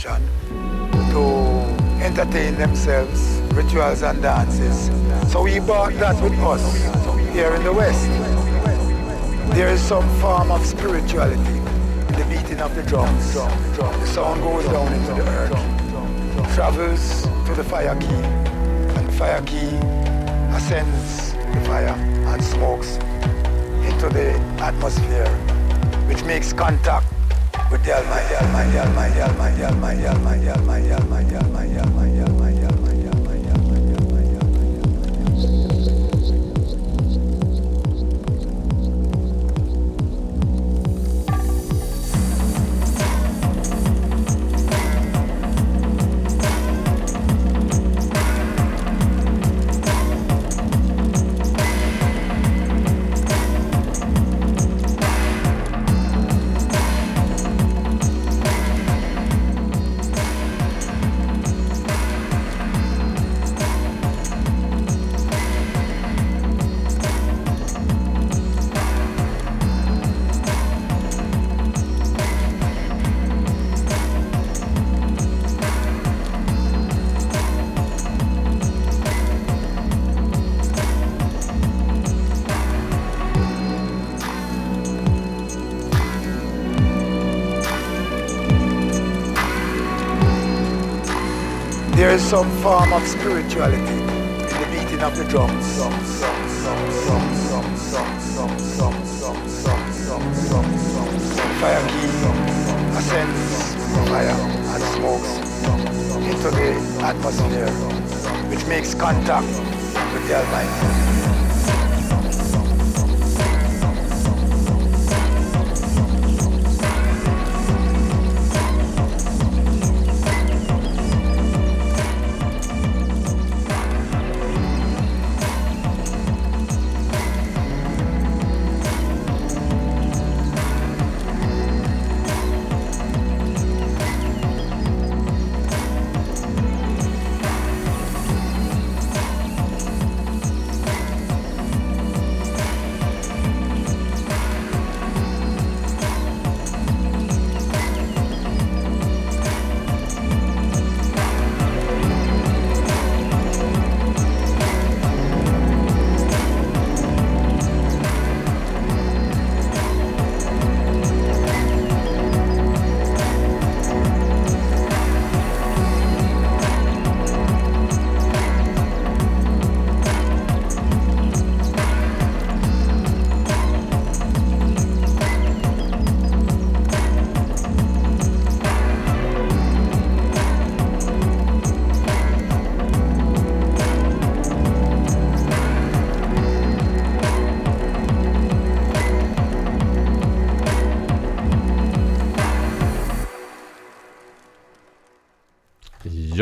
to entertain themselves, rituals and dances. So we brought that with us here in the West. There is some form of spirituality in the beating of the drums. The sound goes down into the earth, travels to the fire key, and the fire key ascends the fire and smokes into the atmosphere, which makes contact with the Almighty, Almighty, Almighty, Almighty, Almighty, Almighty, Almighty. Some form of spirituality in the beating of the drums. Fire key ascends fire and smokes into the atmosphere, which makes contact with the Almighty.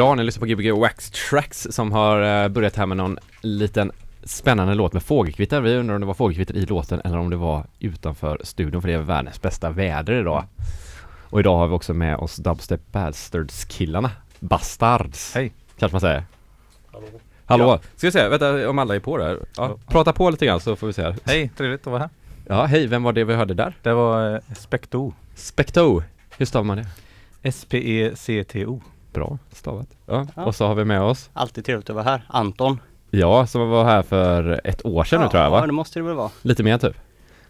Ja, ni lyssnar på Gbg Wax Tracks som har eh, börjat här med någon liten spännande låt med fågelkvitter. Vi undrar om det var fågelkvitter i låten eller om det var utanför studion för det är världens bästa väder idag. Och idag har vi också med oss Dubstep Bastards-killarna. Bastards! Hej. Kanske man säger. Hallå. Hallå! Ska vi se, vänta om alla är på där. Ja, Ja. prata på lite grann så får vi se här. Hej, trevligt att vara här. Ja, hej, vem var det vi hörde där? Det var eh, Specto. Specto! Hur stavar man det? S-P-E-C-T-O. Bra stavat. Ja. Ja. och så har vi med oss Alltid trevligt att vara här. Anton. Ja, som var här för ett år sedan nu tror jag va? Ja, det måste det väl vara. Lite mer typ.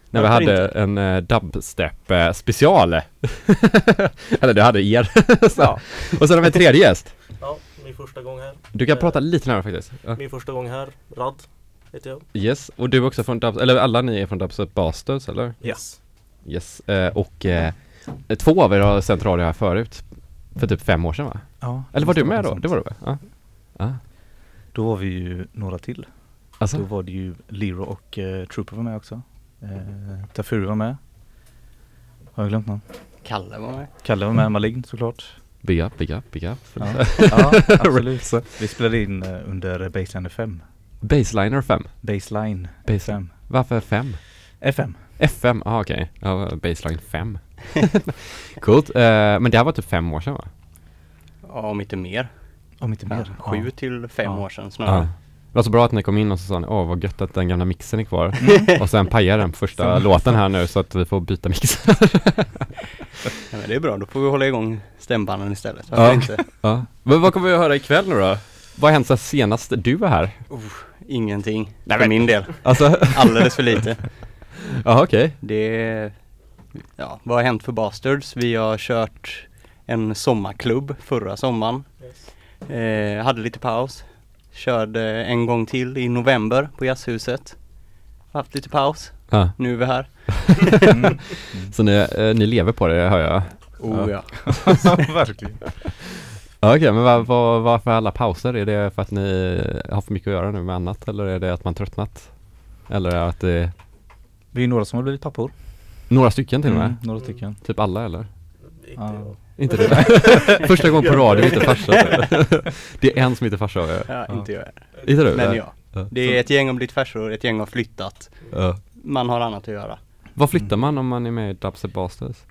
När vi Varför hade inte? en uh, dubstep eh, special. Eller det hade er. Så. Ja. Och sen har vi en tredje gäst. Ja, min första gång här. Du kan Eh, prata lite närmare faktiskt. Ja. Min första gång här. Rad heter jag. Yes, och du är också från dubstep, eller alla ni är från dubstep Bastards eller? Yes. Yes, eh, och eh, två av er har sänt radio här förut. För typ fem år sedan va? Ja. Eller var du med då? Det var du va? Ja. ja. Då var vi ju några till. Alltså? Då var det ju Lero och eh, Trooper var med också. Eh, Tafuri var med. Har jag glömt någon? Kalle var med. Kalle var med, Malign såklart. Big up, big up, big up. Ja, ja absolut. Vi spelade in eh, under Baseline 5. Baseliner 5. Baseline Base- 5. Varför 5? FM. FM, ah, okej. Ja, baseline 5. Coolt. Eh, men det här var typ fem år sedan va? Ja, om inte mer. Om inte Ja, mer. sju Ja. till fem Ja. år sedan snarare. Det var så bra att ni kom in och så sa ni, åh vad gött att den gamla mixen är kvar. Mm. och sen pajade den första låten här nu så att vi får byta mix. Ja, men det är bra, då får vi hålla igång stämbanden istället. Ja. inte? ja. Men vad kommer vi att höra ikväll nu då? Vad har hänt sen senast du var här? Ingenting, Nej, för men- min del. Alltså, Alldeles för lite. ja okej. Det, ja, vad har hänt för Bastards? Vi har kört en sommarklubb förra sommaren. Yes. Eh, hade lite paus. Körde en gång till i november på Jazzhuset. Haft lite paus. Ja. Nu är vi här. Mm. Så ni, eh, ni lever på det hör jag. Oh ja. Verkligen. Okej, men var, var, varför alla pauser? Är det för att ni har för mycket att göra nu med annat eller är det att man tröttnat? Eller att det är Vi är några som har blivit pappor. några stycken till och med? Mm, några stycken. Typ alla eller? Inte Ja. Jag. Inte det? Första gången på radio inte farsa. det är en som inte farsa. Ja. ja inte jag. Inte du? Men ja. Det är ett gäng har blivit farsor, ett gäng har flyttat. Man har annat att göra. Vad flyttar man om man är med i Dubstep Bastards?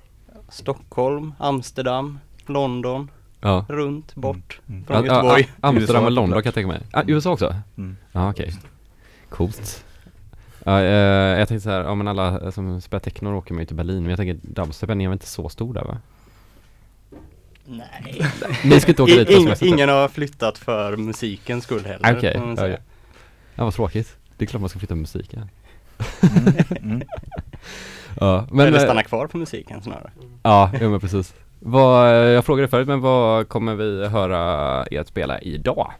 Stockholm, Amsterdam, London, Ja. runt, bort Mm. från Ja, Göteborg. ja, Amsterdam och London kan jag tänka mig. Ah, USA också? Mm. Ja okej. Coolt. Ja, eh, jag tänkte så här, ja men alla som spelar techno åker man ju till Berlin, men jag tänker dubstepen är väl inte så stor där va? Nej. Ni ska inte åka dit på in, semester? ingen har flyttat för musikens skull heller. Okej, får man ja, ja. Ja vad tråkigt. Det är klart man ska flytta med musiken. Mm. Mm. Ja, men... Eller eh, stanna kvar på musiken snarare. Ja, jo men precis. Vad, jag frågade förut, men vad kommer vi höra er spela idag?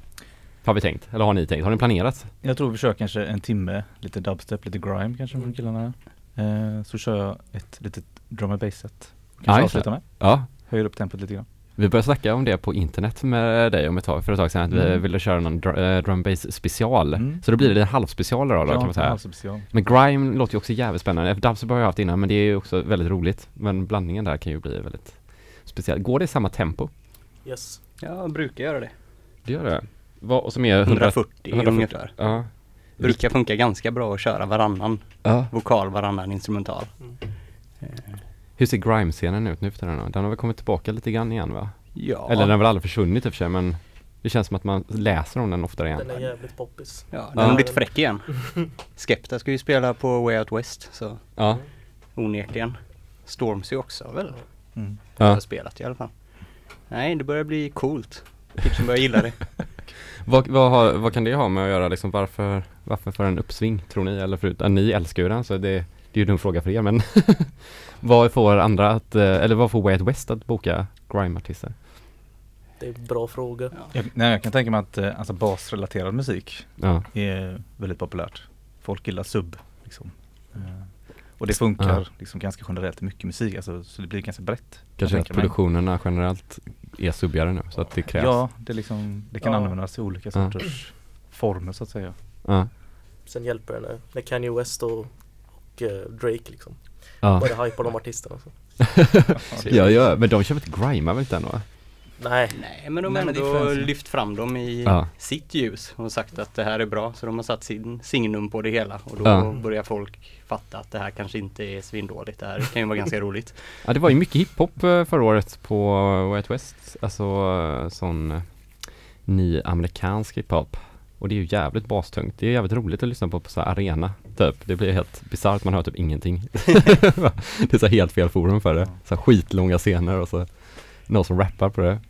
Har vi tänkt, eller har ni tänkt? Har ni planerat? Jag tror vi kör kanske en timme, lite dubstep, lite grime kanske från killarna. Eh, så kör jag ett litet drum and bass set. Ja, Kanske det. avsluta med. Ja, Höjer upp tempot lite grann. Vi började snacka om det på internet med dig om ett tag, för ett tag sedan, att vi Mm. ville köra någon dr- eh, drum bass special. Mm. Så då blir det en halvspecial då, då kan man säga. Men grime låter ju också jävligt spännande. Dubstep har jag haft innan, men det är ju också väldigt roligt. Men blandningen där kan ju bli väldigt speciell. Går det i samma tempo? Yes. Jag brukar göra det. Det gör det. Vad, och som är 100, 140, 140. ungefär. Ja. Brukar funka ganska bra att köra varannan ja. vokal, varannan instrumental. Hur ser grime-scenen ut nu för tiden då? Den har väl kommit tillbaka lite grann igen va? Ja, Eller den har väl aldrig försvunnit i och för sig men det känns som att man läser om den oftare igen. Den är jävligt poppis. ja den Ja. har blivit fräck igen. Skepta ska ju spela på Way Out West, så Ja. onekligen. Stormzy också väl? Mm. Jag ja. har spelat i alla fall. Nej, det börjar bli coolt. Tipsen börjar gilla det. Vad, vad, har, vad kan det ha med att göra liksom? Varför, varför för en uppsving tror ni? Eller förut, ja, ni älskar ju den så det, det är ju en dum fråga för er men Vad får andra att, eh, eller vad får Way Out West att boka grime-artister? Det är en bra fråga. Jag, nej, jag kan tänka mig att eh, alltså basrelaterad musik Ja. är väldigt populärt. Folk gillar sub liksom. Eh, och det funkar Ja. liksom ganska generellt i mycket musik, alltså, så det blir ganska brett. Kanske jag att tänker mig. produktionerna generellt är subbigare nu så att det krävs. Ja, det, är liksom, det kan Ja. användas i olika Ja. sorters former så att säga. Ja. Sen hjälper det när, när Kanye West och, och eh, Drake liksom Ja. börjar hypa de artisterna. Så. ja, ja, men de kör väl inte grima väl inte än va? Nej, Nej, men de har ändå lyft fram dem i Ja. sitt ljus och sagt att det här är bra. Så de har satt sin signum på det hela och då Ja. börjar folk fatta att det här kanske inte är svindåligt. Det här kan ju vara ganska roligt. Ja det var ju mycket hiphop eh, förra året på Out West, alltså eh, sån ny amerikansk hiphop. Och det är ju jävligt bastungt. Det är jävligt roligt att lyssna på på så här arena typ. Det blir helt bisarrt, man hör typ ingenting. det är så helt fel forum för det. Så här skitlånga scener och så någon som rappar på det.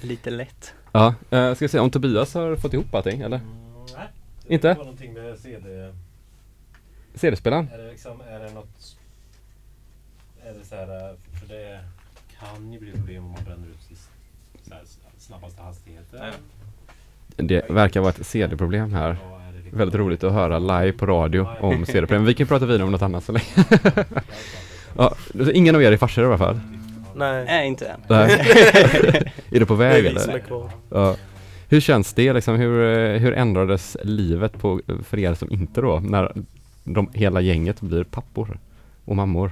Lite lätt. Ja, eh, ska vi se om Tobias har fått ihop allting eller? nej. Inte? Det var någonting med CD. CD-spelaren? Är det liksom, är det något... Är det så här, för det kan ju bli problem om man bränner ut sist, så här, snabbaste hastigheten. Det verkar vara ett CD-problem här. Det Väldigt roligt att höra live på radio om CD-problem. Vi kan prata vidare om något annat så länge. ja, ingen av er är farsor i alla fall? nej. Nej, inte än. Nej. är du på Det är väg vi som är eller? kvar. Ja. Hur känns det liksom? Hur, eh, hur ändrades livet på, för er som inte då? När de, hela gänget blir pappor och mammor?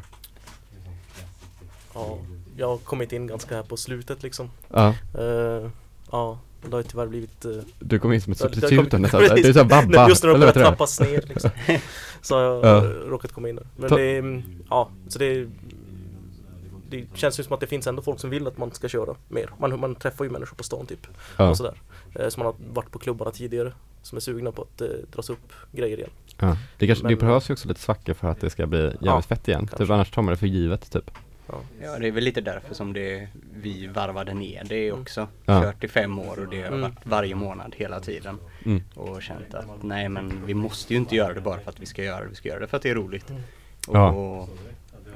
Ja, jag har kommit in ganska här på slutet liksom. Ja, Eh, ja, det har ju tyvärr blivit uh, du kom in som ett det substitut nästan. Du är såhär babba, Just när de börjar det? trappas ner liksom. Så har jag Ja. råkat komma in där. Men Ta- det, är, ja, så det är, det känns ju som att det finns ändå folk som vill att man ska köra mer. Man, man träffar ju människor på stan typ. Ja. Och sådär. Eh, som man har varit på klubbarna tidigare. som är sugna på att eh, dras upp grejer igen. Ja. Det, kanske, det Men- behövs ju också lite svackor för att det ska bli jävligt Ja, fett igen. Typ, annars tar man det för givet typ. Ja, det är väl lite därför som det, vi varvade ner det Mm. också. Ja. Kört i fem år och det har Mm. varit varje månad hela tiden. Mm. Och känt att nej men vi måste ju inte göra det bara för att vi ska göra det. Vi ska göra det för att det är roligt. Mm. Ja. Och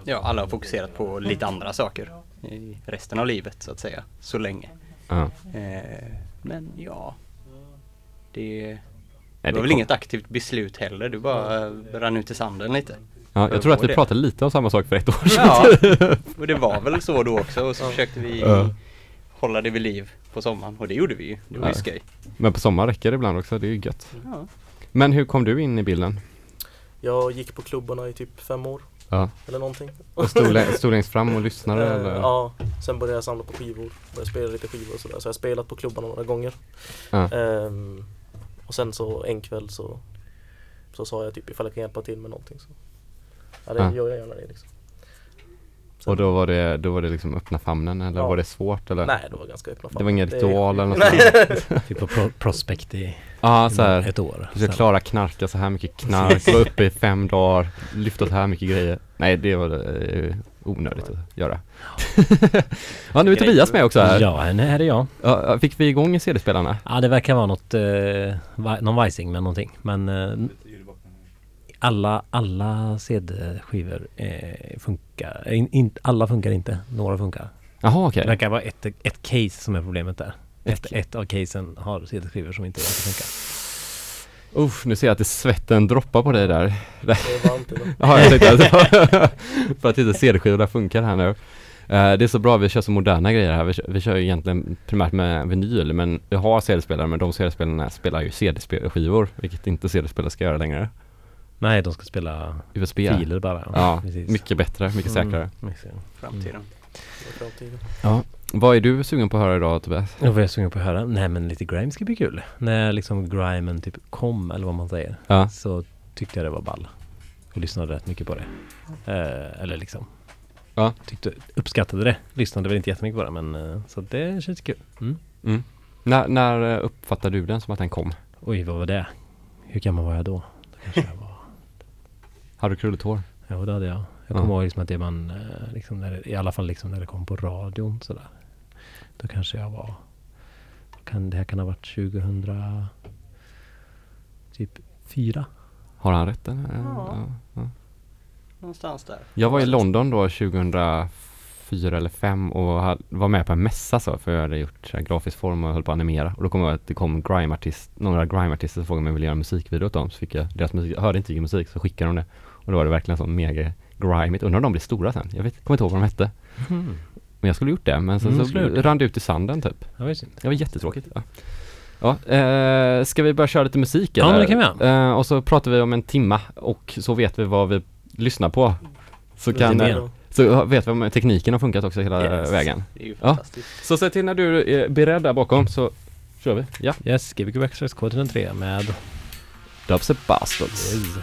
ja, alla har fokuserat på lite andra saker i resten av livet så att säga. Så länge. Ja. Eh, men ja. Det, det var det väl inget aktivt beslut heller. Du bara rann ut i sanden lite. Ja, jag tror att vi det. pratade lite om samma sak för ett år sedan. Ja, och det var väl så då också och så Ja. försökte vi Ja. hålla det vid liv på sommaren och det gjorde vi ju. Det var ju Ja. skoj. Men på sommaren räcker det ibland också, det är ju gött. Ja. Men hur kom du in i bilden? Jag gick på klubbarna i typ fem år Ja. eller någonting. Och stod, lä- stod längst fram och lyssnade Eh, eller? Ja, sen började jag samla på skivor. Började spela lite skivor och sådär. Så jag har spelat på klubbarna några gånger. Ja. Ehm, och sen så en kväll så, så sa jag typ ifall jag kan hjälpa till med någonting så. Ja det Ja. gör jag gärna det liksom. Sen- Och då var det, då var det liksom öppna famnen eller Ja. var det svårt eller? Nej det var ganska öppna Det var ingen Det- ritual eller något Nej. Typ på pro prospect i Ja, så här. ett år. Du ska klara knarka så här mycket knark, vara uppe i fem dagar, lyfta så här mycket grejer. Nej, det var eh, onödigt att göra. ja, nu är Tobias med också här. Ja, här är jag. Ja, fick vi igång CD-spelarna? Ja, det verkar vara något, eh, någon vajsing med någonting. Men eh, alla, alla CD-skivor eh, funkar. Eh, In, in, alla funkar inte, några funkar. Jaha, okej. Det verkar vara ett, ett case som är problemet där. Ett Ett, ett av casen har CD-skivor som inte verkar funka. Uff, nu ser jag att det svetten droppar på dig där. Det är varmt idag. Ja, jag tänkte att för att inte CD-skivorna funkar här nu. Eh, det är så bra, vi kör så moderna grejer här. Vi kör, vi kör ju egentligen primärt med vinyl, men vi har CD-spelare, men de CD-spelarna spelar ju CD-skivor, vilket inte CD-spelare ska göra längre. Nej, de ska spela USB. filer bara. Ja, precis. mycket bättre, mycket säkrare. Mm, Framtiden. Är framtiden. Vad är du sugen på att höra idag Tobias? Och vad jag sugen på att höra? Nej men lite grime ska bli kul. När liksom grimen typ kom, eller vad man säger, Ja, så tyckte jag det var ball. Och lyssnade rätt mycket på det. Eh, eller liksom. Ja. Tyckte, uppskattade det. Lyssnade väl inte jättemycket på det men eh, så det känns kul. Mm. mm. När, när eh, uppfattade du den som att den kom? Oj, vad var det? Hur gammal var jag då? Då kanske jag var... Hade du krulligt hår? Jo, det hade jag. Jag Ja. kommer ihåg liksom att det man, eh, liksom när det, i alla fall liksom när det kom på radion sådär. Då kanske jag var, kan, det här kan ha varit 2000, typ fyra. Har han rätt eller? Ja. ja. Någonstans där. Jag var i London då 2004 eller 5 och var med på en mässa så, för jag hade gjort så här grafisk form och höll på att animera. Och då kom jag att det kom grime-artist, några grime-artister som frågade om jag ville göra en musikvideo åt dem. Så fick jag deras musik, jag hörde inte vilken musik, så skickade de det. Och då var det verkligen sån mega grimigt. Undrar om de blir stora sen? Jag vet, kommer inte ihåg vad de hette. Men jag skulle gjort det, men sen Mm, så rann det ut i sanden typ. Jag vet inte. Det var jättetråkigt. Ja. Ja, eh, ska vi börja köra lite musik Ja, eller? men det kan vi göra. Eh, och så pratar vi om en timma och så vet vi vad vi lyssnar på. Så, kan, mer. så vet vi om tekniken har funkat också hela Yes. vägen. Det är ju Ja. fantastiskt. Så se till när du är beredd där bakom så kör vi. Ja. Yes, Gbg Backstreet Code 3 med Dubstep Bastards. Yes.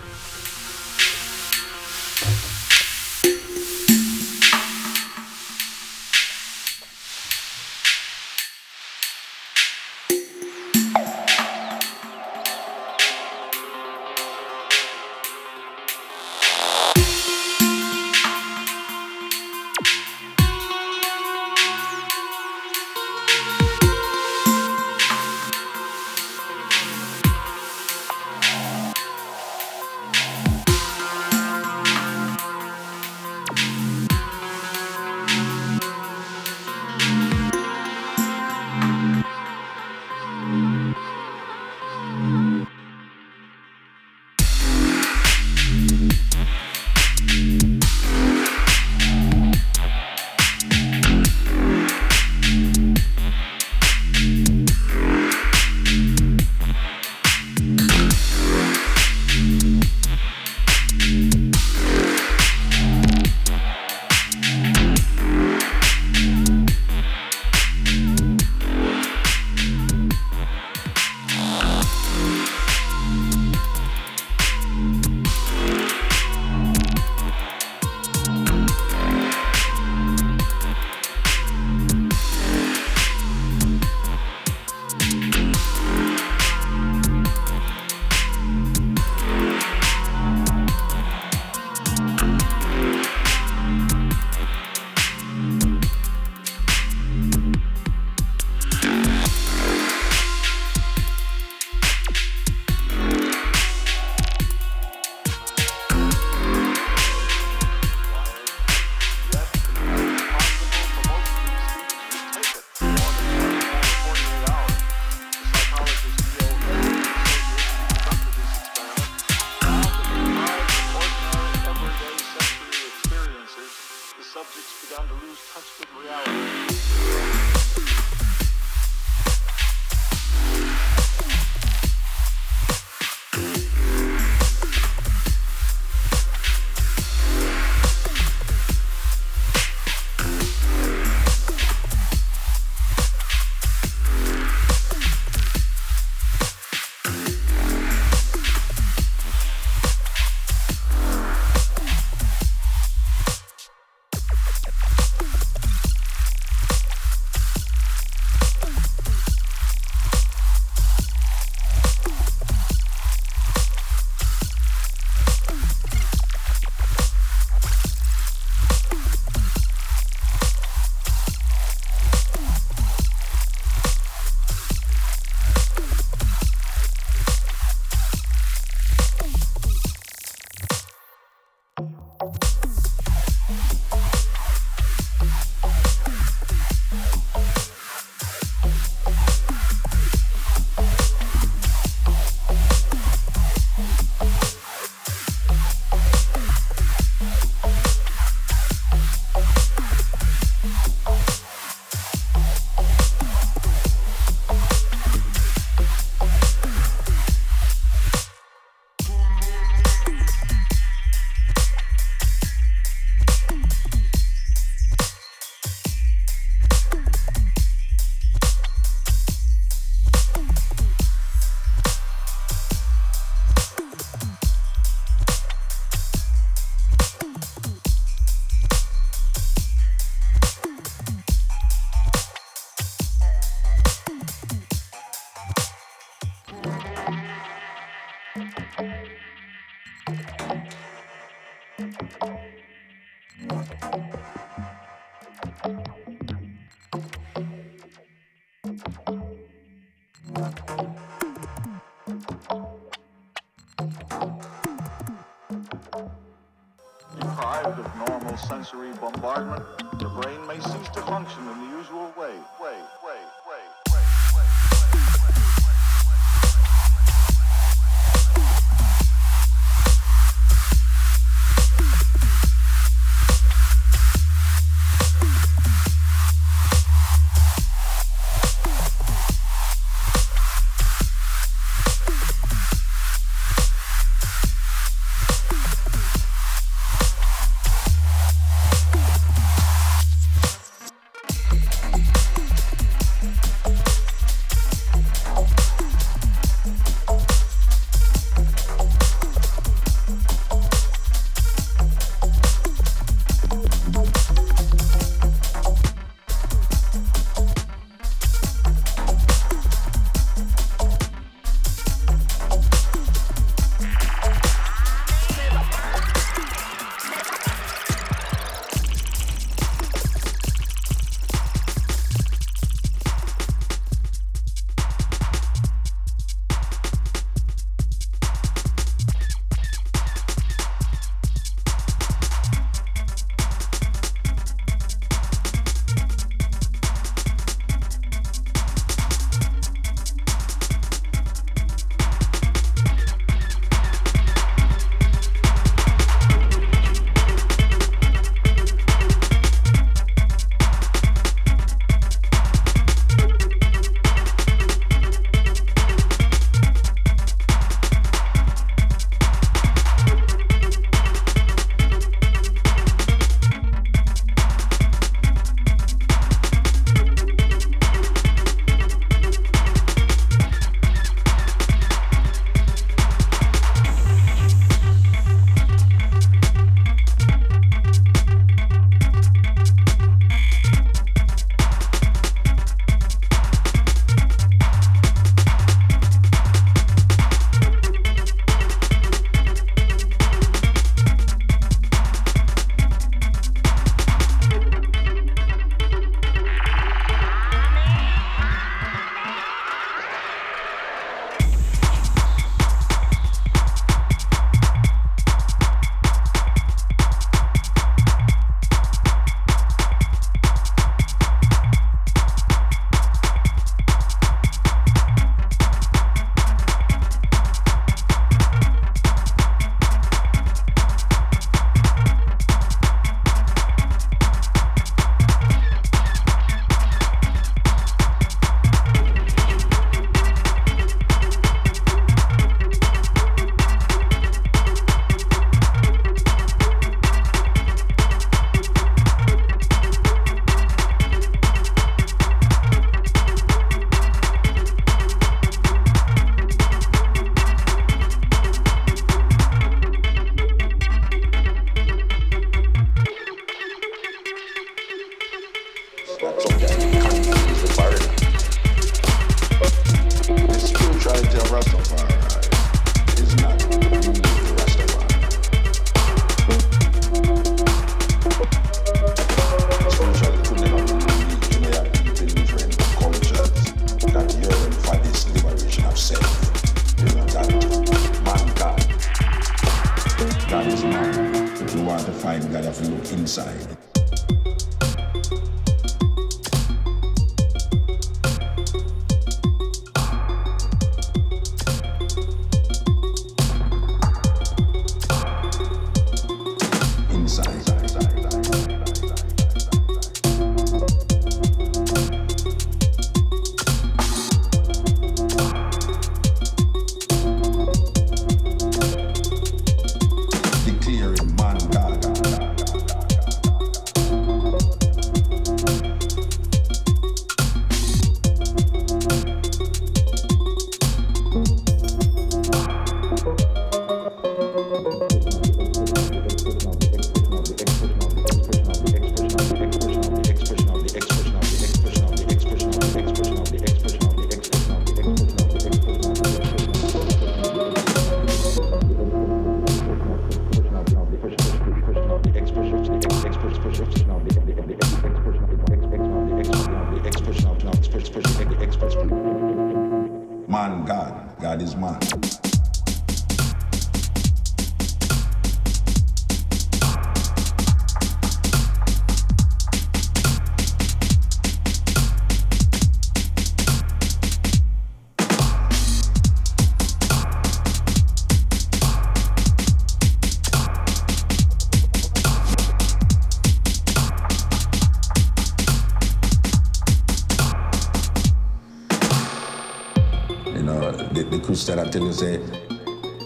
tell you, say,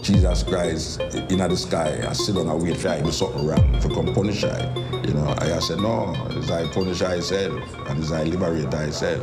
Jesus Christ in the sky, I sit on a wait for I do something wrong, for come punish I. You know, I said, no, it's I punish I said, and it's I liberate I said.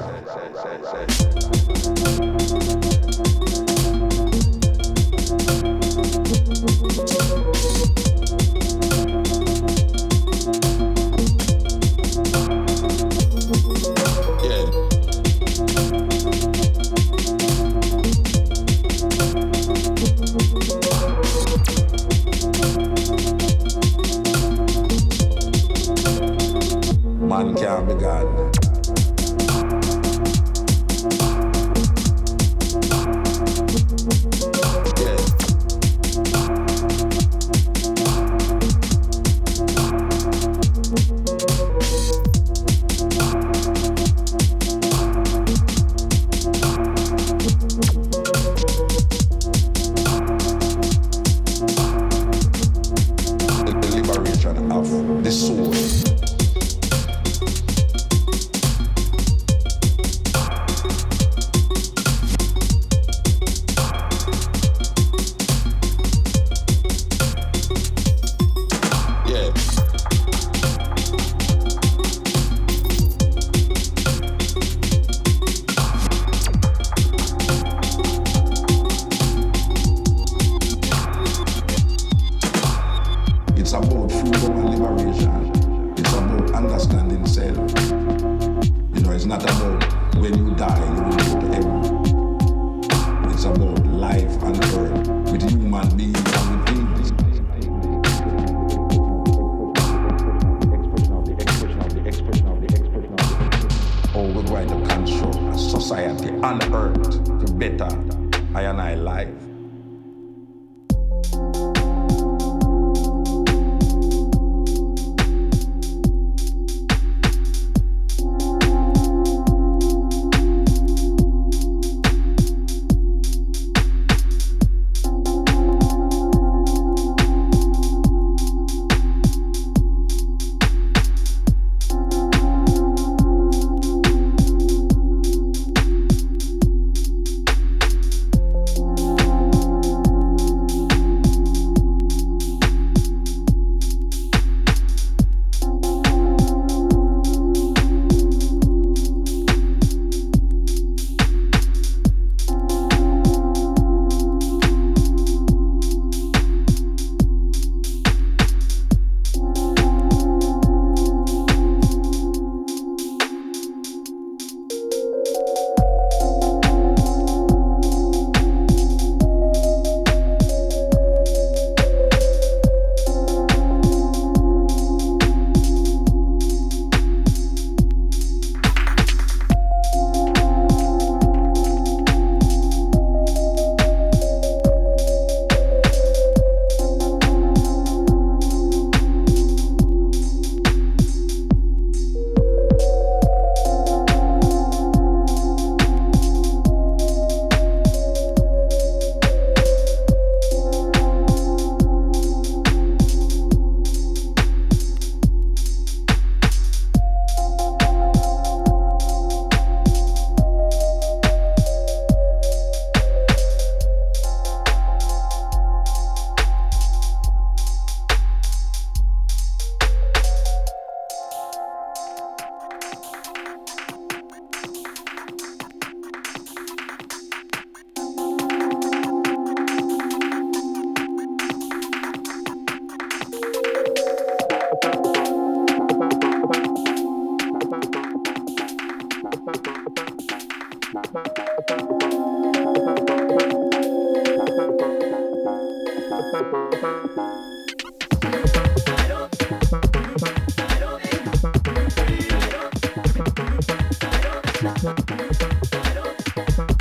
Parou.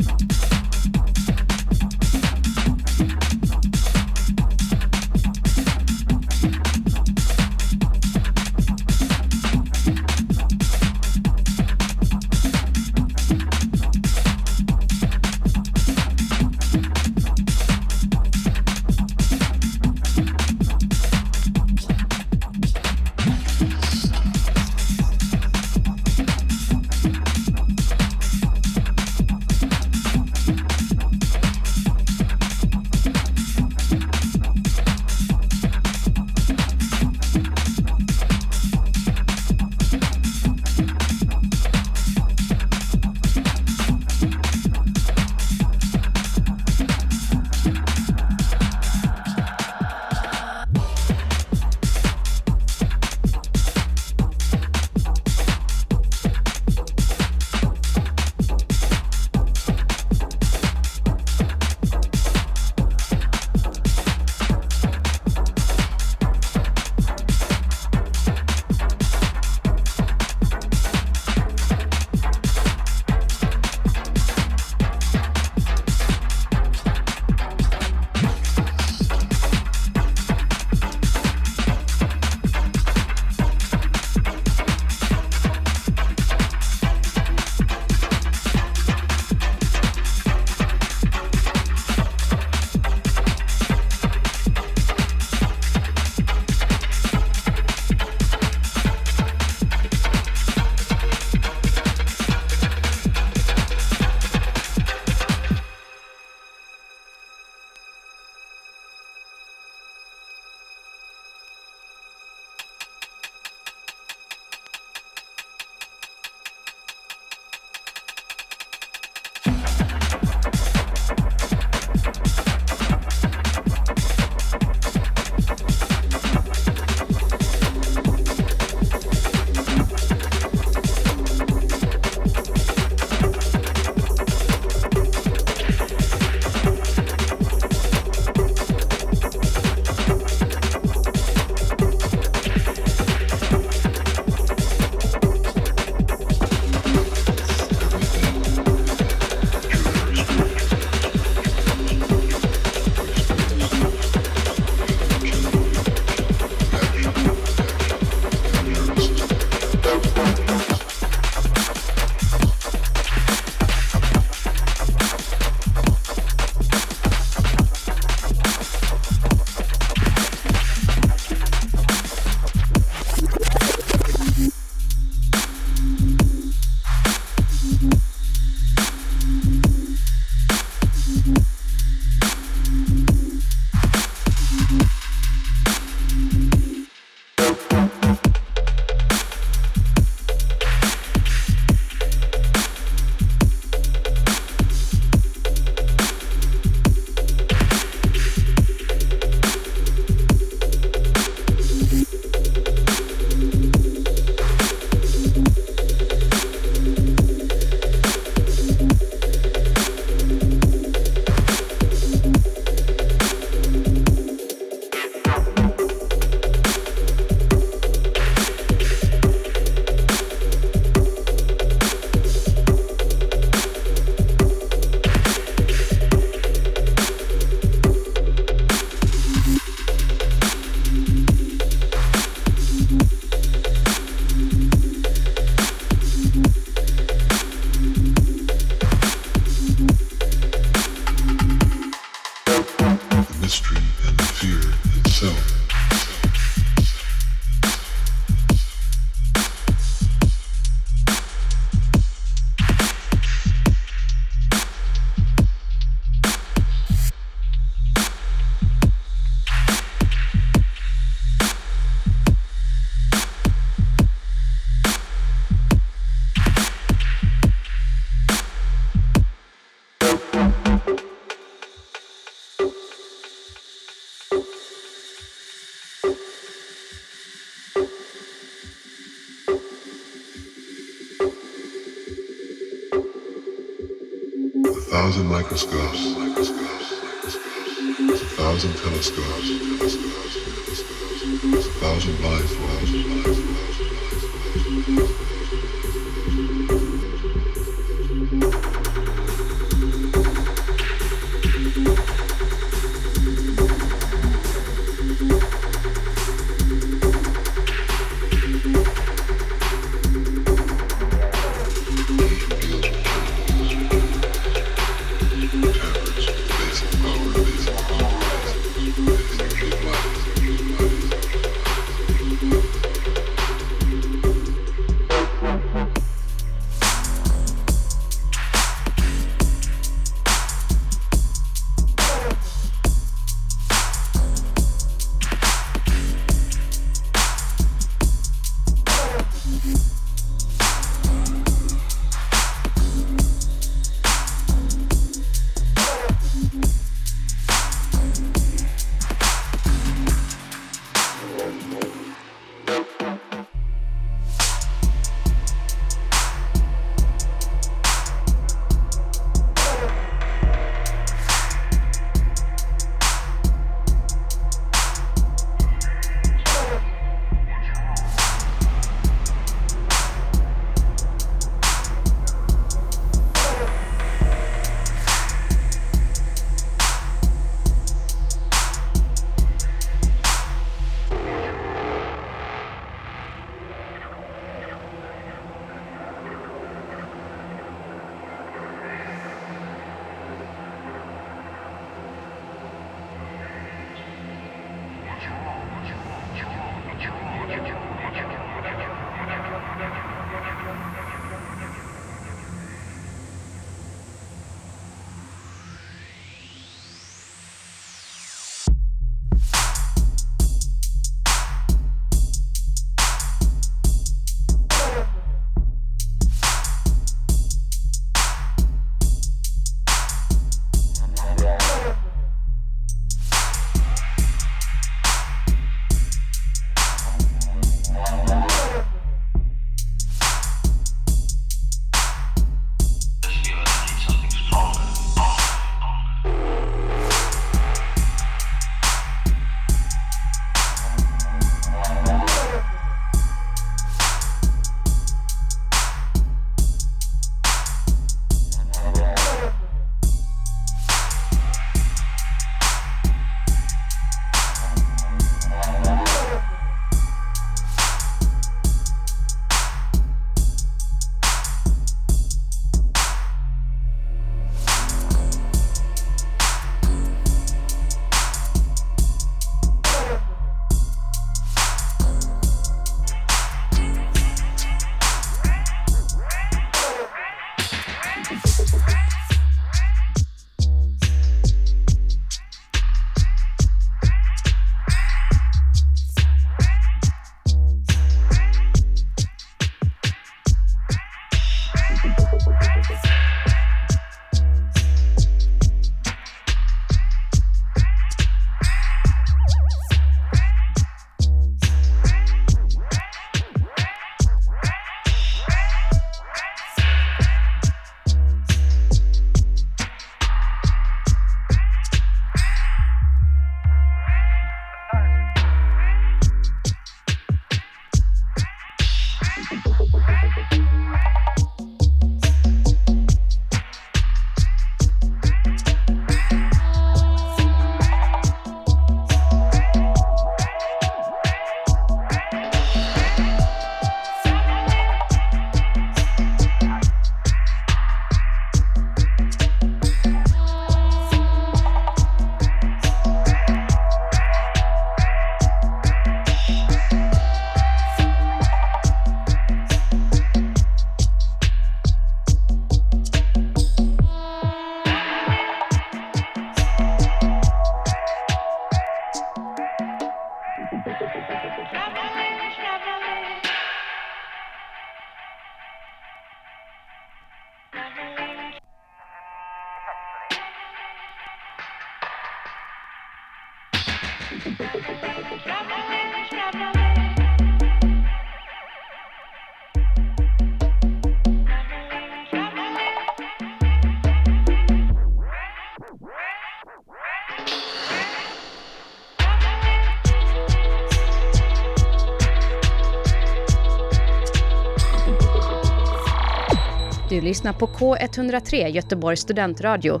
Du lyssnar på K103 Göteborgs studentradio.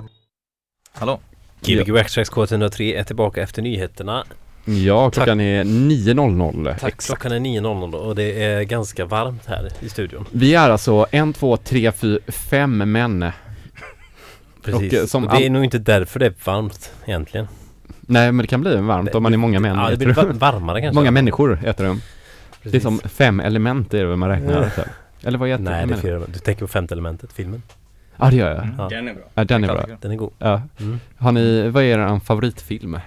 Hallå? Gbg Waxtracks K103 är tillbaka efter nyheterna. Ja, klockan är 9.00. Tack, Exakt. klockan är 9.00 och det är ganska varmt här i studion. Vi är alltså en, två, tre, fyra, fem män. Precis. Och, eh, som Och det är nog inte därför det är varmt egentligen. Nej, men det kan bli varmt om man är många män. Ja, det blir varmare kanske. Många människor äter de. Det är som fem element är det man räknar. Ja. Eller vad heter Nej, det är fyra. Du tänker på femte elementet, filmen. Ja, det gör jag. Mm. Ja. Den är bra. Ja, den är bra. Den är god. Ja. Mm. Har ni, vad är er favoritfilm?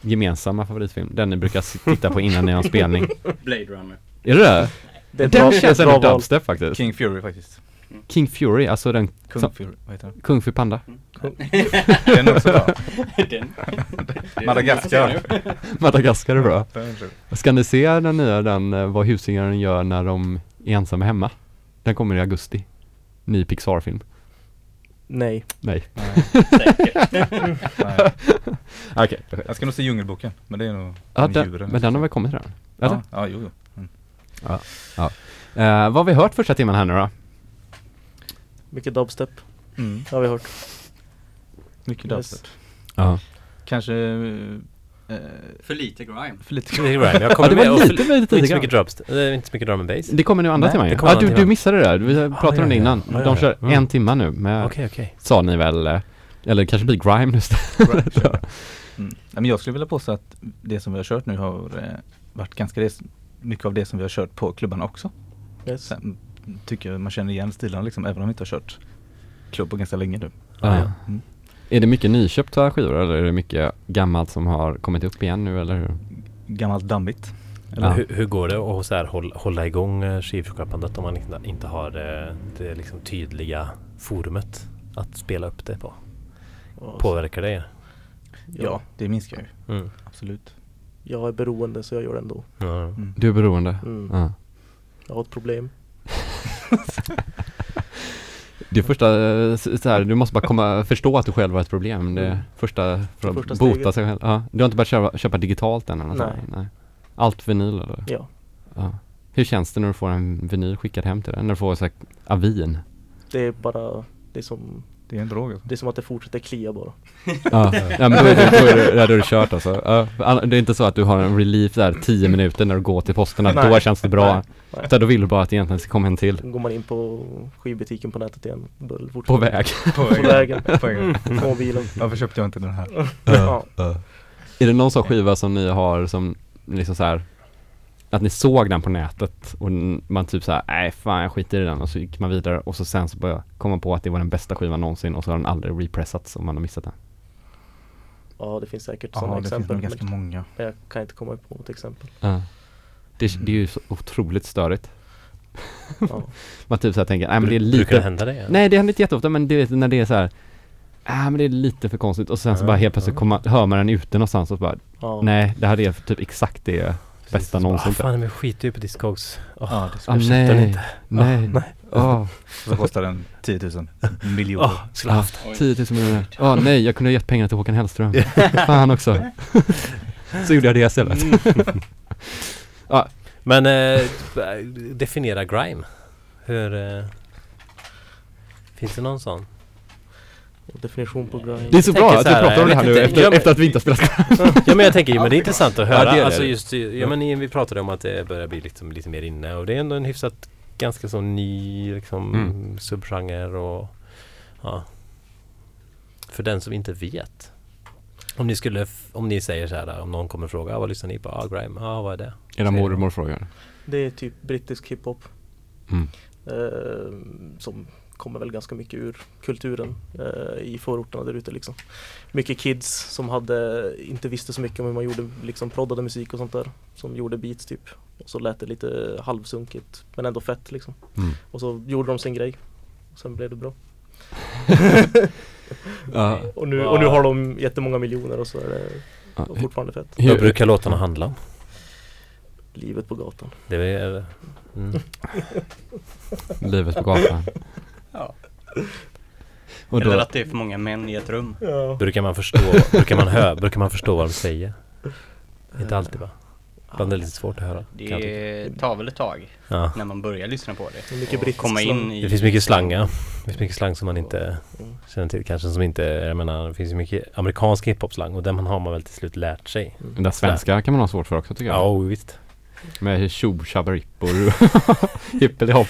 Gemensamma favoritfilm? Den ni brukar titta på innan ni har en spelning? Blade Runner. Är det det? Det är ett Den bra, känns ändå dubstep faktiskt. King Fury faktiskt. King Fury, alltså den Kung som, Fury, vad heter den? Kung Fu Panda. Den är också bra. den. Madagaskar. Madagaskar är bra. Den är bra. Ska ni se den nya, den eh, vad husingaren gör när de är ensamma hemma? Den kommer i augusti. Ny Pixar-film. Nej. Nej. Nej. Okej. Jag ska nog se Djungelboken, men det är nog Ja, djuren. men den har väl kommit redan? Eller? Ja, ja jo, jo. Mm. Eh, vad har vi hört första timmen här nu då? Mycket dubstep Mm. har vi hört. Mycket Yes. dubstep. Ja. Kanske eh, För lite grime. för lite grime. Jag Ja, kommer det var med och lite, för- lite, och inte så mycket drums. Är inte så mycket drum and bass. Det kommer nu andra timmen det ju. Ja, andra du, du missade det där. Vi pratade ja, om det ja. innan. Ja, ja, De ja. kör Mm. en timma nu med, Okej, okej. sa ni väl, eh, eller det kanske blir grime nu istället. Grime, Mm. Men jag skulle vilja påstå att det som vi har kört nu har eh, varit ganska det, mycket av det som vi har kört på klubbarna också. Yes. Sen tycker jag man känner igen stilarna liksom, även om vi inte har kört klubb på ganska länge nu. Ja. Mm. Är det mycket nyköpta skivor eller är det mycket gammalt som har kommit upp igen nu eller hur? Gammalt dammigt. Ja. Hur, hur går det att så här, hålla, hålla igång eh, skivskapandet om man inte, inte har det, det liksom tydliga forumet att spela upp det på? Påverkar det er? Ja, det minskar ju. Mm. Absolut. Jag är beroende så jag gör det ändå. Ja. Mm. Du är beroende? Mm. Ja. Jag har ett problem. Det första, eh, så här, du måste bara komma, förstå att du själv har ett problem. Det är Mm. första, för att Första bota sig själv. Ja. Du har inte börjat köpa, köpa digitalt än eller Nej. Nej. Allt vinyl eller? Ja. Ja. Hur känns det när du får en vinyl skickad hem till dig? När du får så här, avin? Det är bara, det är som, Det är en drog alltså. det är som att det fortsätter klia bara. Ja, ja men då är det, då är det, då är det kört alltså. Det är inte så att du har en relief där 10 minuter när du går till posten, att Nej. då känns det bra. Nej. Nej. Utan då vill du bara att det egentligen ska komma en till. Går man in på skivbutiken på nätet igen. Då är det På väg. På På vägen. På vägen. På mobilen. Varför köpte jag inte den här? Ja. Är det någon sån skiva som ni har som liksom så här att ni såg den på nätet och man typ såhär, nej fan jag skiter i den och så gick man vidare och så sen så bara kom man på att det var den bästa skivan någonsin och så har den aldrig repressats om man har missat den. ja, det finns säkert Ja, sådana det finns exempel. nog ganska men många. jag kan inte komma på något exempel. Ja. Det, det är ju så otroligt störigt. Ja. Man typ såhär tänker, nej men det är Brukar det lite hända det? Nej det händer inte jätteofta men det är när det är så här. Ah, men det är lite för konstigt och sen så Ja, bara helt plötsligt ja. kommer, hör man den ute någonstans och så bara Ja. Nej, det här är typ exakt det bästa någonsin. Ah, fan, men skiter ju på Discogs. Oh, Ja, det Ah, jag köpte den nej, inte. nej, nej. Åh, Så kostar den 10 000 miljoner. Oh, skulle ah, haft. 10 000 miljoner. Åh nej, jag kunde ha gett pengarna till Håkan Hellström. Fan också. så gjorde jag det istället. Men eh, definiera grime. Hur... Eh, finns det någon sån? Definition på grind. Det är så Jag bra att vi här, pratar om det jag här nu inte. efter, Ja, men- efter att vi inte har spelat Ja men jag tänker men det är intressant att Ja, höra. det är det. alltså just, ja men vi pratade om att det börjar bli liksom lite mer inne och det är ändå en hyfsat ganska så ny liksom Mm. subgenre och ja. För den som inte vet. Om ni skulle, om ni säger så här, om någon kommer och frågar, ah, vad lyssnar ni på? Ah, grime, ja ah, vad är det? Era mormor frågar. Det är typ brittisk hiphop. Mm. Eh, som kommer väl ganska mycket ur kulturen eh, i förorterna där ute liksom. Mycket kids som hade, inte visste så mycket om hur man gjorde liksom proddade musik och sånt där. Som gjorde beats typ. Och så lät det lite halvsunkigt men ändå fett liksom. Mm. Och så gjorde de sin grej. Och sen blev det bra. Ja. Och nu, och nu har de jättemånga miljoner och så är det Ja, fortfarande fett. hur- Vad brukar låtarna handla om? Livet på gatan. Det är, mm. Livet på gatan. Ja. Och Eller då, att det är för många män i ett rum. Ja. Brukar man förstå, brukar man hö, brukar man förstå vad de säger? Inte alltid va? Ibland är det lite svårt att höra. Det tar väl ett tag Ja. när man börjar lyssna på det. Det är mycket komma in i Det finns mycket slang ja. Det finns mycket slang som man inte Mm. känner till. Kanske som inte, jag menar det finns ju mycket amerikansk hiphop-slang och den har man väl till slut lärt sig. Den där svenska kan man ha svårt för också tycker jag. Ja, oh, visst. Med tjob tjabbarippor hippelihopp.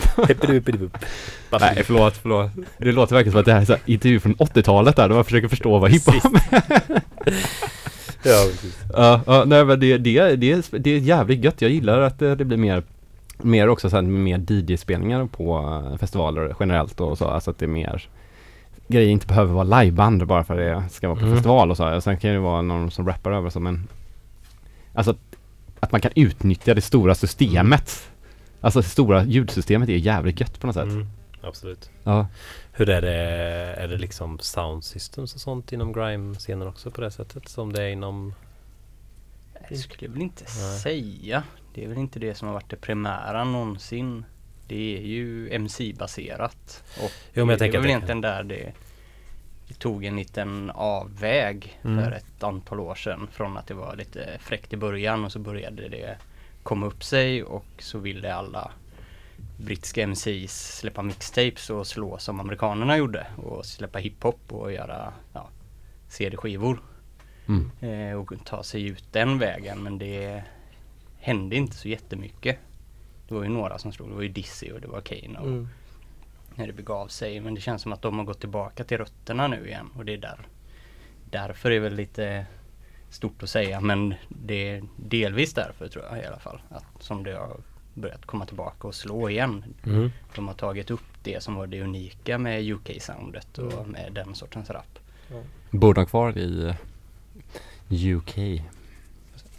Nej förlåt, förlåt. Det låter verkligen som att det här är så här intervju från 80-talet där, då man försöker förstå vad hiphop är. Ja, precis. Ja, ja, nej men det, det, det, det är jävligt gött. Jag gillar att det, det blir mer Mer också så här, mer DJ-spelningar på eh, festivaler generellt och så, alltså att det är mer Grejer inte behöver vara liveband bara för att det ska vara på Mm. festival och så. Sen kan det vara någon som rappar över som en Alltså att, att man kan utnyttja det stora systemet Alltså det stora ljudsystemet är jävligt gött på något sätt. Mm, absolut. Ja. Hur är det, är det liksom sound systems och sånt inom grime-scenen också på det sättet som det är inom Det skulle jag väl inte Nej. säga. Det är väl inte det som har varit det primära någonsin. Det är ju MC-baserat. Och Jo, det tänker är väl det- egentligen där det, det tog en liten avväg Mm. för ett antal år sedan. Från att det var lite fräckt i början och så började det komma upp sig och så ville alla brittiska MCs släppa mixtapes och slå som amerikanerna gjorde och släppa hiphop och göra ja, CD-skivor Mm. eh, och ta sig ut den vägen men det hände inte så jättemycket. Det var ju några som slog, det var ju Dizzy och det var Kane och Mm. när det begav sig men det känns som att de har gått tillbaka till rötterna nu igen och det är där därför är det väl lite stort att säga men det är delvis därför tror jag i alla fall att som det har börjat komma tillbaka och slå igen. Mm. De har tagit upp det som var det unika med UK-soundet och Mm. med den sortens rap. Bor de kvar i eh, UK?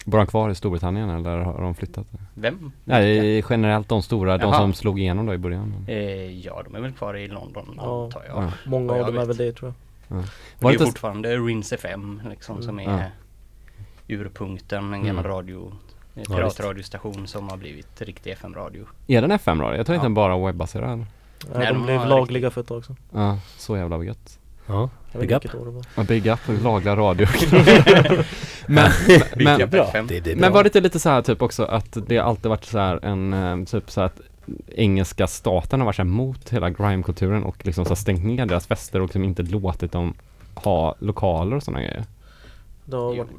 Bor de kvar i Storbritannien eller har de flyttat? Vem? Nej, generellt de stora, de Jaha. som slog igenom då i början. Eh, ja, de är väl kvar i London Ja. antar jag. Ja. Många av dem är väl det tror jag. Var det är fortfarande Rins FM liksom som är Ja. urpunkten, en Mm. gammal radio, en Ja, piratradiostation som har blivit riktig FM-radio. Är den FM då? Jag tror inte Ja. den bara webbaserad. Nej, Nej, de de blev lagliga för ett tag sedan. Ja, så jävla gött. Ja, big up. Ja, big up, lagliga radio. men, men, bra. men var det inte lite så här typ också att det har alltid varit så här en eh, typ så här att engelska staten har varit så här mot hela grime-kulturen och liksom så här stängt ner deras fester och liksom inte låtit dem ha lokaler och sådana grejer. Det har varit,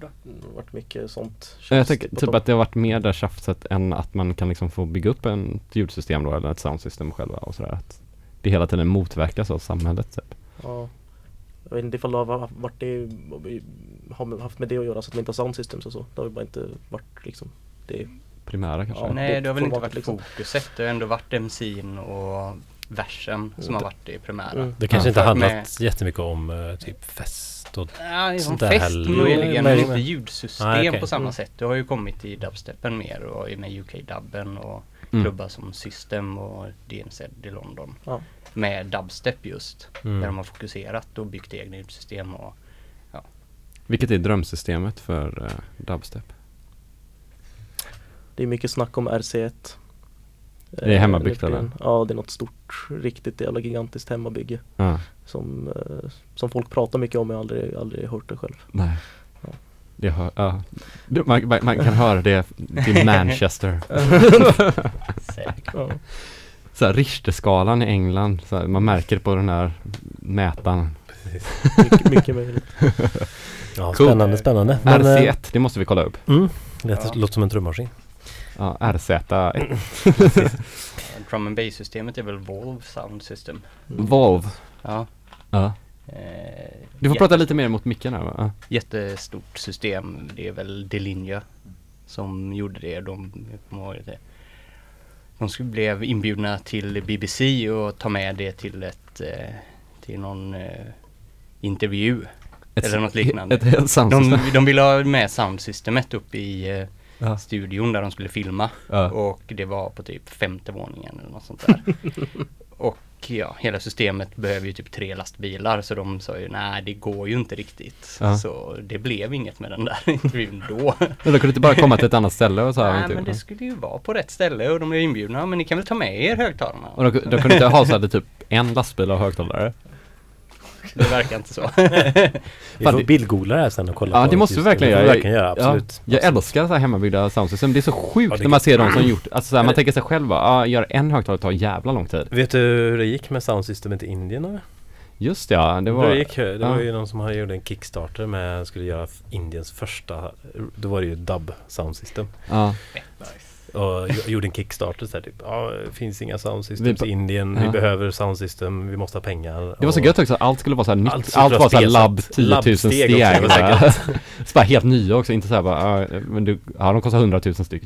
varit mycket sånt Jag tänker på typ att det har varit mer där tjafset än att man kan liksom få bygga upp en ett ljudsystem då eller ett soundsystem själva och sådär. Att det hela tiden motverkas av samhället typ. Ja. Jag vet inte ifall det har varit det, har haft med det att göra så att man inte har sound systems och så. Det har ju bara inte varit liksom det. Primära kanske. Ja. Nej, det har väl inte varit liksom. fokuset. Det har ändå varit MC'n och versen som har det- varit det primära. Mm. Det kanske Ja, inte handlat med- jättemycket om eh, typ fest och Ja, som Sånt där fest heller. möjligen, men inte ljudsystem Ah, okej. på samma Mm. sätt. Det har ju kommit i dubstepen mer och i med UK-dubben och Mm. klubbar som System och DNZ i London. Ja. Med dubstep just, Mm. där de har fokuserat och byggt egna ljudsystem och Vilket är drömsystemet för uh, dubstep? Det är mycket snack om RC1. Det är hemmabyggt, Eh, eller? Ja, det är något stort, riktigt jävla gigantiskt hemmabygge. Ja, Som, eh, som folk pratar mycket om, men jag har aldrig, aldrig hört det själv. nej. Ja. Det hör, ja. Du, man, man man kan höra det till Manchester. Ja. Så här, Richterskalan i England, så här, man märker på den här mätaren. Mycket, mycket möjligt. Ja, Cool. spännande, spännande. Men, eh, RC1, det måste vi kolla upp. Mm, det Ja. låter som en trummaskin. Ja, RZ1. Drum and bass-systemet är väl Volve Sound System. Volv. Ja. Ja. Eh, Du får prata lite mer mot micken här va? Jättestort system. Det är väl Delinja som gjorde det. De, det. De blev inbjudna till BBC och ta med det till ett eh, till någon eh, intervju. Ett, Eller något liknande. Ett, ett. De, de ville ha med soundsystemet upp i Ja. studion där de skulle filma. Ja. Och det var på typ femte våningen eller något sånt där. och ja, hela systemet behöver ju typ tre lastbilar så de sa ju nej det går ju inte riktigt. Ja. Så det blev inget med den där intervjun då. Men då kunde inte bara komma till ett annat ställe och så här nej någonting, men det skulle ju vara på rätt ställe och de blev inbjudna. Men ni kan väl ta med er högtalarna? Och de, de kunde inte ha så här, typ en lastbil och högtalare? Det verkar inte så. Vi får det- bildgoogla det här sen och kolla Ja det måste vi verkligen Det göra. får vi verkligen göra, absolut. Ja, jag älskar så här hemmabyggda soundsystem. Det är så sjukt Ja, det när man ser de som gjort, alltså så här, man tänker sig själv bara, ah, gör en högtalare tar jävla lång tid. Vet du hur det gick med soundsystemet i Indien? Eller? Just ja, det Det var... var, gick, det ja. var ju någon som hade gjort en Kickstarter med, skulle göra Indiens första, då var det ju dub soundsystem. Ja. Och gj- gjorde en Kickstarter så här, typ, ja, det finns inga soundsystems i Indien, vi behöver soundsystem, vi måste ha pengar. Det var så gött också, allt skulle vara så här nytt, Allt allt, var så här labb 10 000 Labbsteg steg. också, det var så bara helt nya också, inte så här bara, men du, ja de kostar 100 000 styck.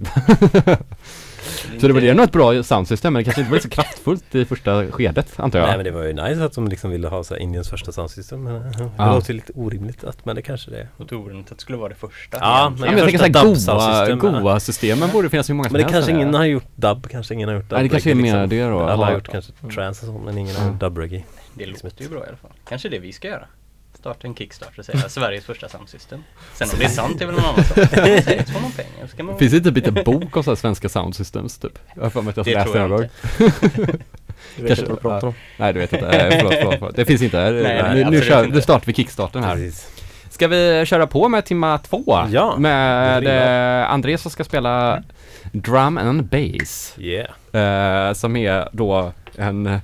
Så det var det nog ett bra soundsystem, men det kanske inte var så kraftfullt i första skedet, antar jag. Nej men det var ju nice att de liksom ville ha så här Indiens första soundsystem. Men eh, det Ja. låter lite orimligt att, men det kanske det är. Och orimligt att det skulle vara det första. Ja. Ja, men jag tänker såhär goa, systemen borde finnas hur många som Men det kanske ingen har gjort dub, kanske ingen har gjort dub Nej, det kanske är mer det då. Alla Har- gjort kanske trance och sånt men ingen har gjort dub reggae. Det låter ju bra i alla fall. Kanske det vi ska göra. Starta en Kickstarter och säga Sveriges första soundsystem. Sen om det är sant är väl en annan sak. Så får man pengar. Så man... Finns det inte typ en bok om så här svenska soundsystems typ? Jag har för mig att jag Det läste den jag någon gång. Du vet Kanske- inte vad du pratar om. Nej du vet inte, eh, förlåt, förlåt, förlåt. Det finns inte. Nej, Nej, nej, nu, nu, kör, inte. nu startar vi kickstarten här. Precis. Ska vi köra på med timma två? Ja, Med eh, Andreas som ska spela Drum and Bass. Yeah. Eh, som är då en,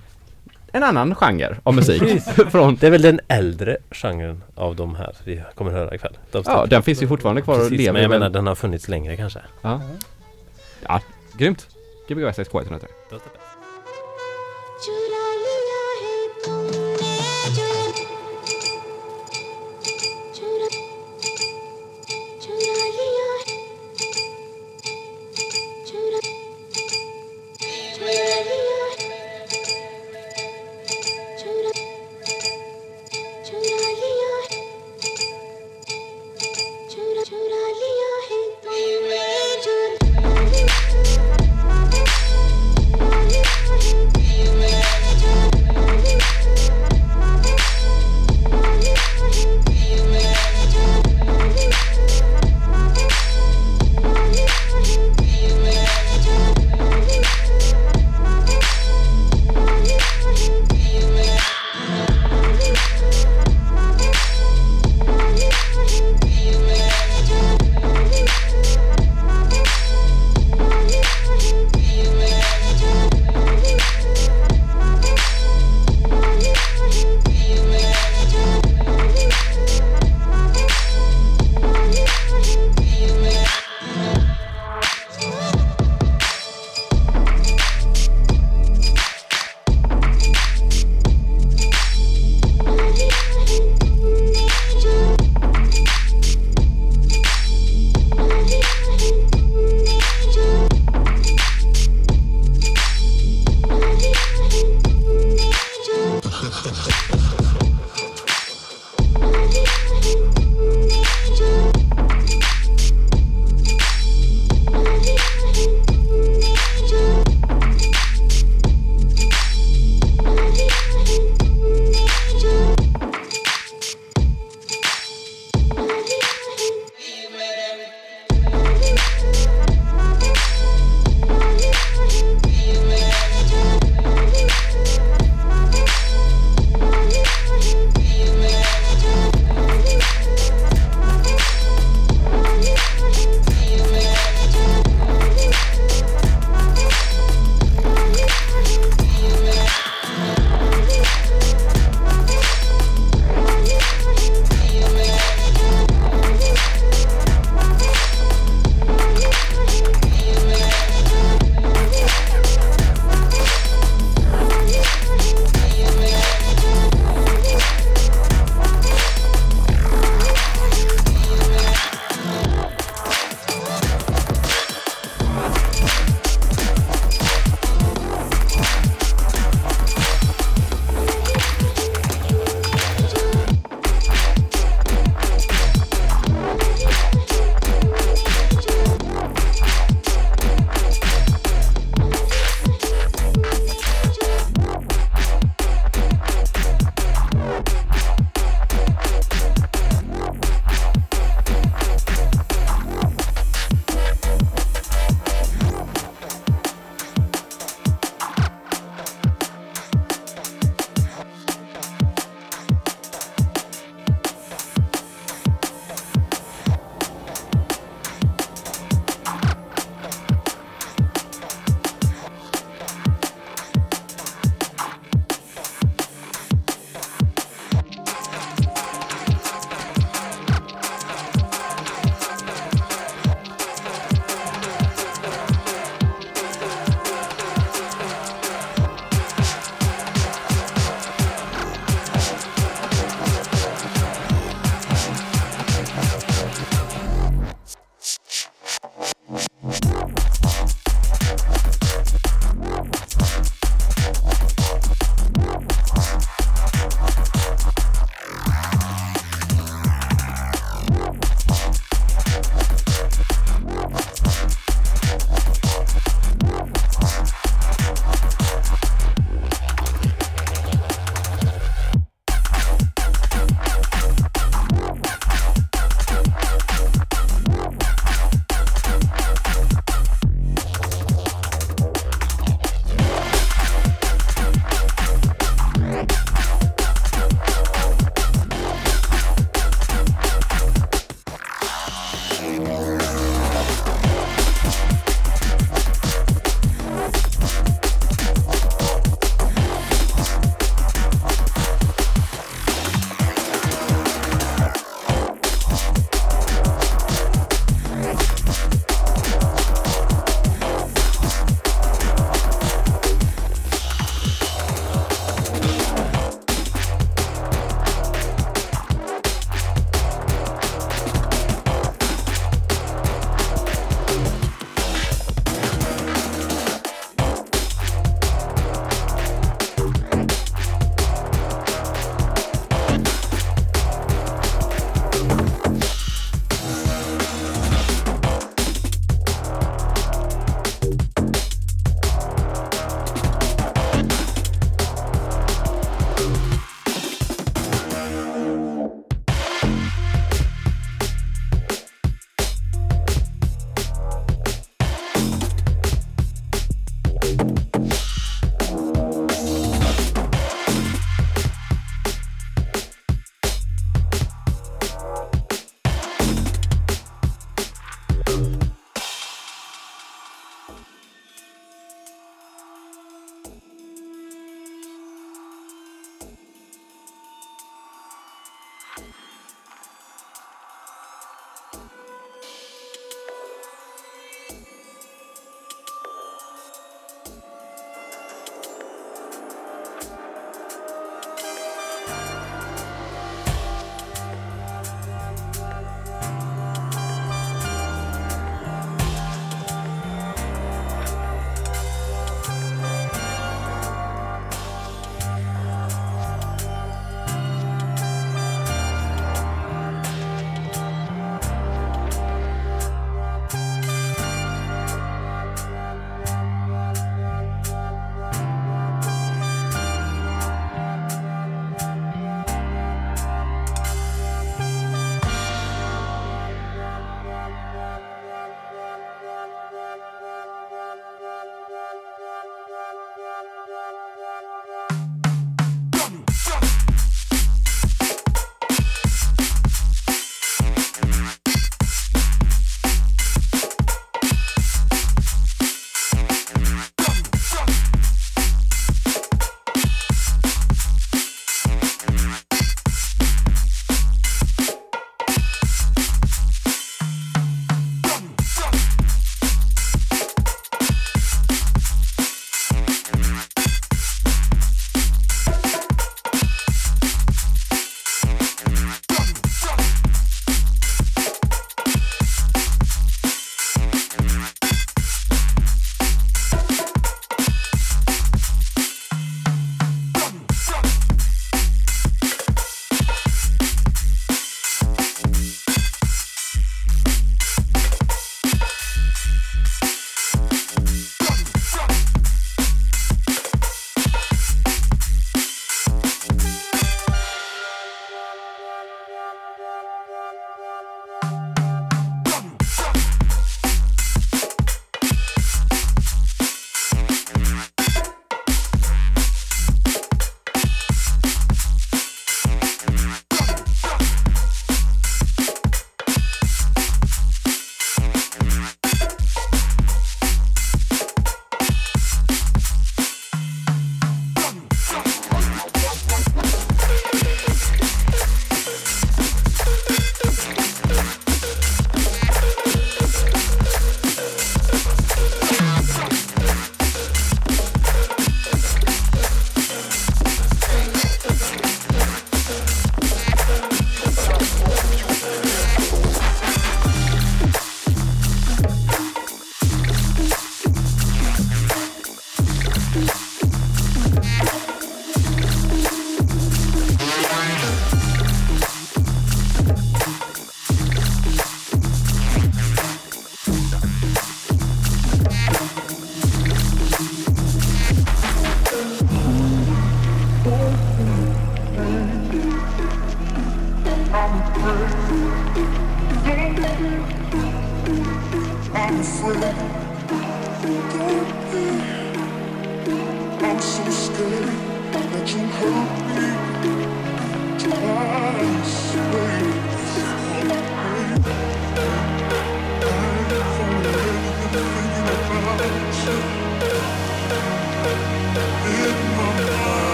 en annan genre av musik. från... Det är väl den äldre genren av de här vi kommer höra ikväll. De ja, den finns ju fortfarande kvar Precis, och lever. men jag menar den har funnits längre kanske. Ja, ja grymt! Gbg 6K103.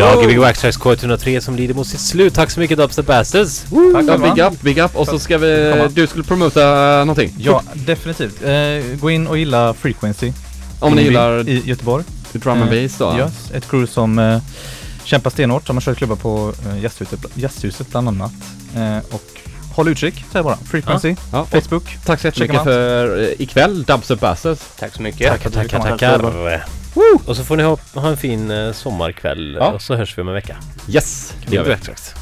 Ja, Gbg Waxtracks K103 som lider mot sitt slut. Tack så mycket Dubstep Bastards! Tack Ja, själva. big up, big up. Och så ska vi... Komma. Du skulle promota någonting. Ja, definitivt. Eh, gå in och gilla Frequency. Om ni gillar I Göteborg. drum and Eh, bass då. Yes, ett crew som eh, kämpar stenhårt. De har kört klubbar på eh, jazzhuset, jazzhuset bland annat. Eh, och håll utkik, säger jag bara. Frequency, Ja, och Facebook. Tack så jättemycket för eh, ikväll, Dubstep Bastards. Tack så mycket. Tackar, tackar, tackar! Och så får ni ha, ha en fin eh, sommarkväll Ja. och så hörs vi om en vecka. Yes, det gör vi.